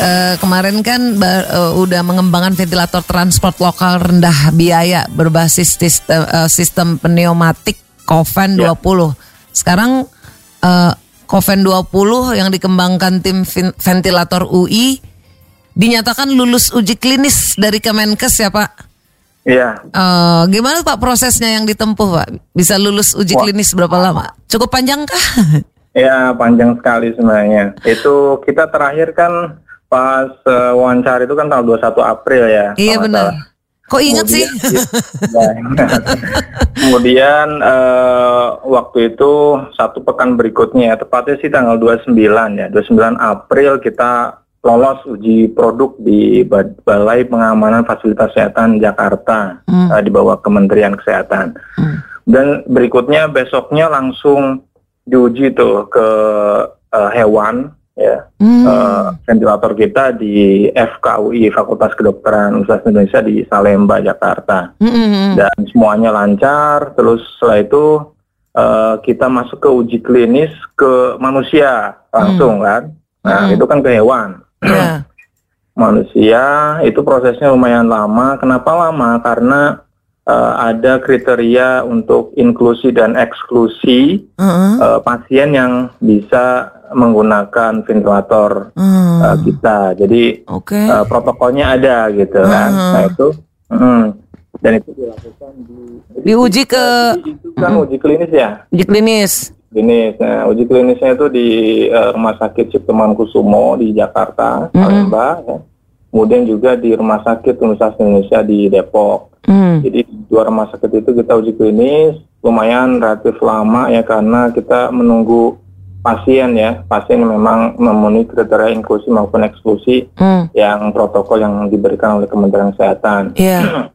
eh, kemarin kan eh, udah mengembangkan ventilator transport lokal rendah biaya berbasis sistem, eh, sistem pneumatik Coven Ya. 20. Sekarang eh, Coven 20 yang dikembangkan tim ventilator UI dinyatakan lulus uji klinis dari Kemenkes ya Pak. Iya, Eh, gimana Pak prosesnya yang ditempuh Pak? Bisa lulus uji Wah. klinis berapa lama? Cukup panjang kah? ya panjang sekali sebenarnya. Itu kita terakhir kan pas eh, wawancara itu kan tanggal 21 April ya. iya benar. salah. Kok inget sih? Ya. Kemudian eh, waktu itu satu pekan berikutnya, tepatnya sih tanggal 29 ya, 29 April kita lolos uji produk di Ba- Balai Pengamanan Fasilitas Kesehatan Jakarta Hmm. eh, di bawah Kementerian Kesehatan. Hmm. Dan berikutnya besoknya langsung diuji tuh ke eh, hewan ya Hmm. eh, ventilator kita di FKUI Fakultas Kedokteran Universitas Indonesia di Salemba Jakarta Mm-mm. dan semuanya lancar terus setelah itu eh, kita masuk ke uji klinis ke manusia langsung kan nah Hmm. itu kan ke hewan Ya. manusia itu prosesnya lumayan lama kenapa lama karena eh, ada kriteria untuk inklusi dan eksklusi Heeh. eh, pasien yang bisa menggunakan ventilator Hmm. uh, kita. Jadi Oke. uh, protokolnya ada gitu kan. Hmm. Nah itu mm, dan itu dilakukan di Diuji ke itu kan uji klinis ya. uji klinis. Klinis. Nah, uji klinisnya itu di uh, Rumah Sakit Cipto Mangunkusumo di Jakarta. Palembang ya. Kemudian juga di Rumah Sakit Universitas Indonesia di Depok. Hmm. Jadi di dua rumah sakit itu kita uji klinis lumayan relatif lama ya karena kita menunggu pasien ya pasien yang memang memenuhi kriteria inklusi maupun eksklusi Hmm. yang protokol yang diberikan oleh Kementerian Kesehatan. Iya.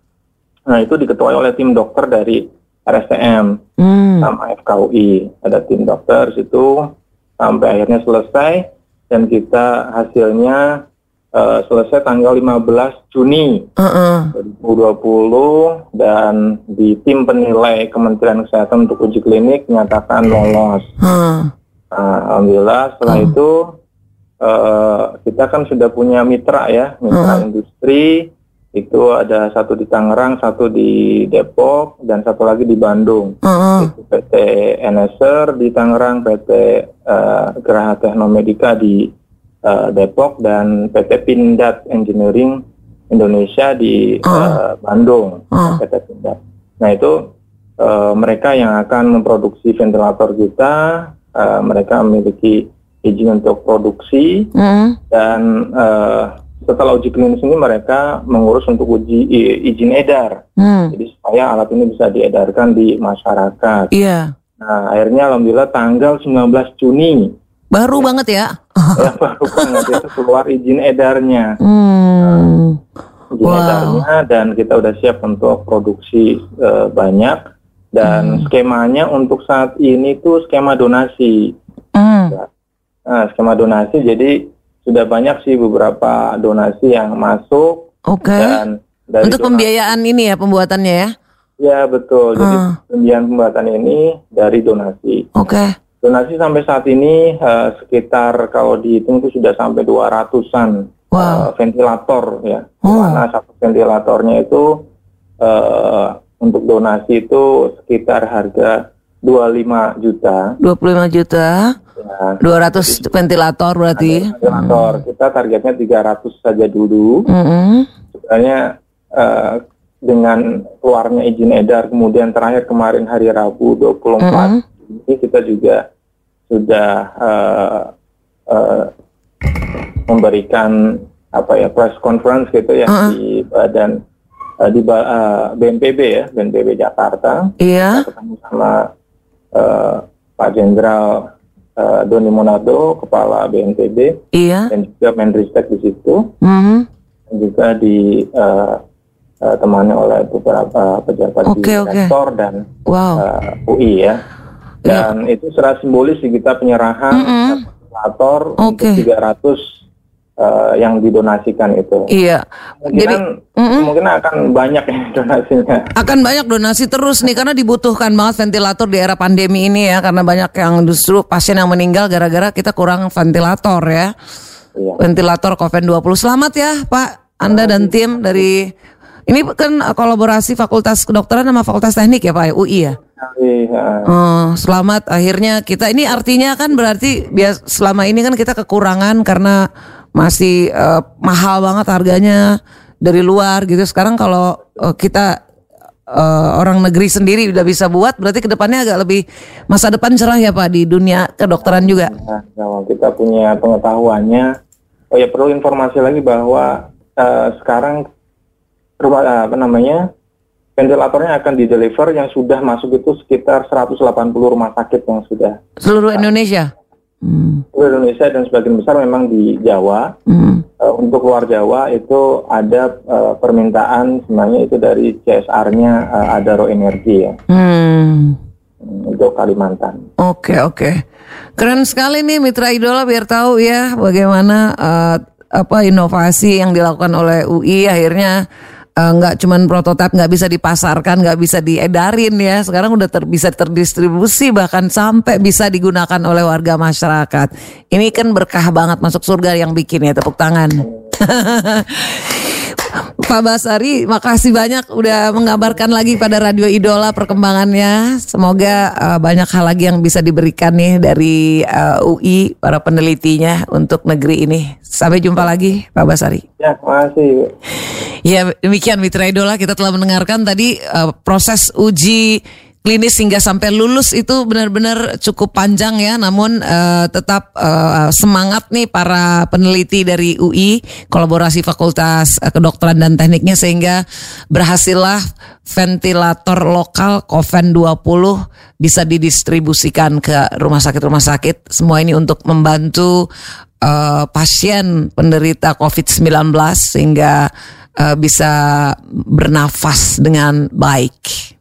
Nah itu diketuai oleh tim dokter dari RSTM Hmm. sama FKUI. Ada tim dokter situ sampai akhirnya selesai dan kita hasilnya eh, selesai tanggal 15 Juni Heeh. 2020 dan di tim penilai Kementerian Kesehatan untuk uji klinik menyatakan lolos. Hmm. Nah, Alhamdulillah setelah Hmm. itu eh, kita kan sudah punya mitra ya, mitra Hmm. industri itu ada satu di Tangerang, satu di Depok dan satu lagi di Bandung. Itu PT Eneser di Tangerang, PT eh, Geraha Teknomedika di eh, Depok dan PT Pindad Engineering Indonesia di Oh. eh, Bandung, Oh. PT Pindad. Nah itu eh, mereka yang akan memproduksi ventilator kita, eh, mereka memiliki izin untuk produksi Hmm. dan eh, setelah uji klinis ini mereka mengurus untuk uji izin edar. Hmm. Jadi supaya alat ini bisa diedarkan di masyarakat. Iya. Nah, akhirnya alhamdulillah tanggal 19 Juni Baru banget ya. ya baru banget itu keluar izin edarnya. Hmm. Izin Wow. edarnya dan kita udah siap untuk produksi eh, banyak dan skemanya untuk saat ini tuh skema donasi. Hmm. Nah, skema donasi jadi sudah banyak sih beberapa donasi yang masuk Oke. dan dari Untuk donasi- pembiayaan ini ya pembuatannya ya. Ya betul. Jadi Hmm. pembiayaan pembuatan ini dari donasi. Oke. Donasi sampai saat ini eh, sekitar kalau dihitung itu sudah sampai 200-an Wow. eh, ventilator ya. Oh. Mana satu ventilatornya itu eh, untuk donasi itu sekitar harga 25 juta. 25 juta. Ya. 200 ventilator berarti. Ventilator kita targetnya 300 saja dulu. Hmm. Sebenarnya eh, dengan keluarnya izin edar kemudian terakhir kemarin hari Rabu 24 Hmm. ini kita juga sudah eh, eh, memberikan apa ya press conference gitu ya Uh-uh. di badan eh, di eh, BNPB ya BNPB Jakarta Iya. Kita ketemu sama eh, Pak Jenderal eh, Doni Monardo kepala BNPB Iya. dan juga Menristek di situ Hmm. dan juga di eh, temani oleh beberapa pejabat di Oke, oke. rektor dan Wow. eh, UI ya. Dan itu secara simbolis sih kita penyerahan ventilator Oke. untuk 300 eh, yang didonasikan itu. Iya. Jadi Kemungkinan, Mm-mm. kemungkinan akan banyak ya donasinya. akan banyak donasi terus nih karena dibutuhkan banget ventilator di era pandemi ini ya karena banyak yang justru pasien yang meninggal gara-gara kita kurang ventilator ya. Iya. ventilator Coven 20. Selamat ya Pak, Anda dan tim dari ini kan kolaborasi Fakultas Kedokteran sama Fakultas Teknik ya Pak UI ya. Iya. Oh, selamat akhirnya kita ini artinya kan berarti bias selama ini kan kita kekurangan karena masih eh, mahal banget harganya dari luar gitu. Sekarang kalau eh, kita eh, orang negeri sendiri udah bisa buat berarti ke depannya agak lebih masa depan cerah ya Pak di dunia kedokteran juga. Nah, kalau kita punya pengetahuannya, oh ya perlu informasi lagi bahwa eh, sekarang rumah apa namanya ventilatornya akan di deliver yang sudah masuk itu sekitar 180 rumah sakit yang sudah Seluruh Indonesia. Hmm. di Indonesia dan sebagian besar memang di Jawa. Hmm. Eh, untuk luar Jawa itu ada eh, permintaan sebenarnya itu dari CSR-nya eh, ada Ro Energi ya Hmm. untuk Kalimantan. Oke oke, keren sekali nih Mitra Idola biar tahu ya bagaimana eh, apa inovasi yang dilakukan oleh UI akhirnya eh, nggak cuman prototipe nggak bisa dipasarkan nggak bisa diedarin ya sekarang udah ter, bisa terdistribusi bahkan sampai bisa digunakan oleh warga masyarakat ini kan berkah banget masuk surga yang bikin ya tepuk tangan Pak Basari, makasih banyak udah mengabarkan lagi pada Radio Idola perkembangannya. Semoga uh, banyak hal lagi yang bisa diberikan nih dari uh, UI para penelitinya untuk negeri ini. Sampai jumpa lagi, Pak Basari. Ya, makasih. Ya demikian Mitra Idola kita telah mendengarkan tadi uh, proses uji klinis hingga sampai lulus itu benar-benar cukup panjang ya. Namun uh, tetap uh, semangat nih para peneliti dari UI kolaborasi Fakultas Kedokteran dan Tekniknya sehingga berhasillah ventilator lokal Coven 20 bisa didistribusikan ke rumah sakit-rumah sakit. Semua ini untuk membantu uh, pasien penderita COVID-19 sehingga uh, bisa bernafas dengan baik.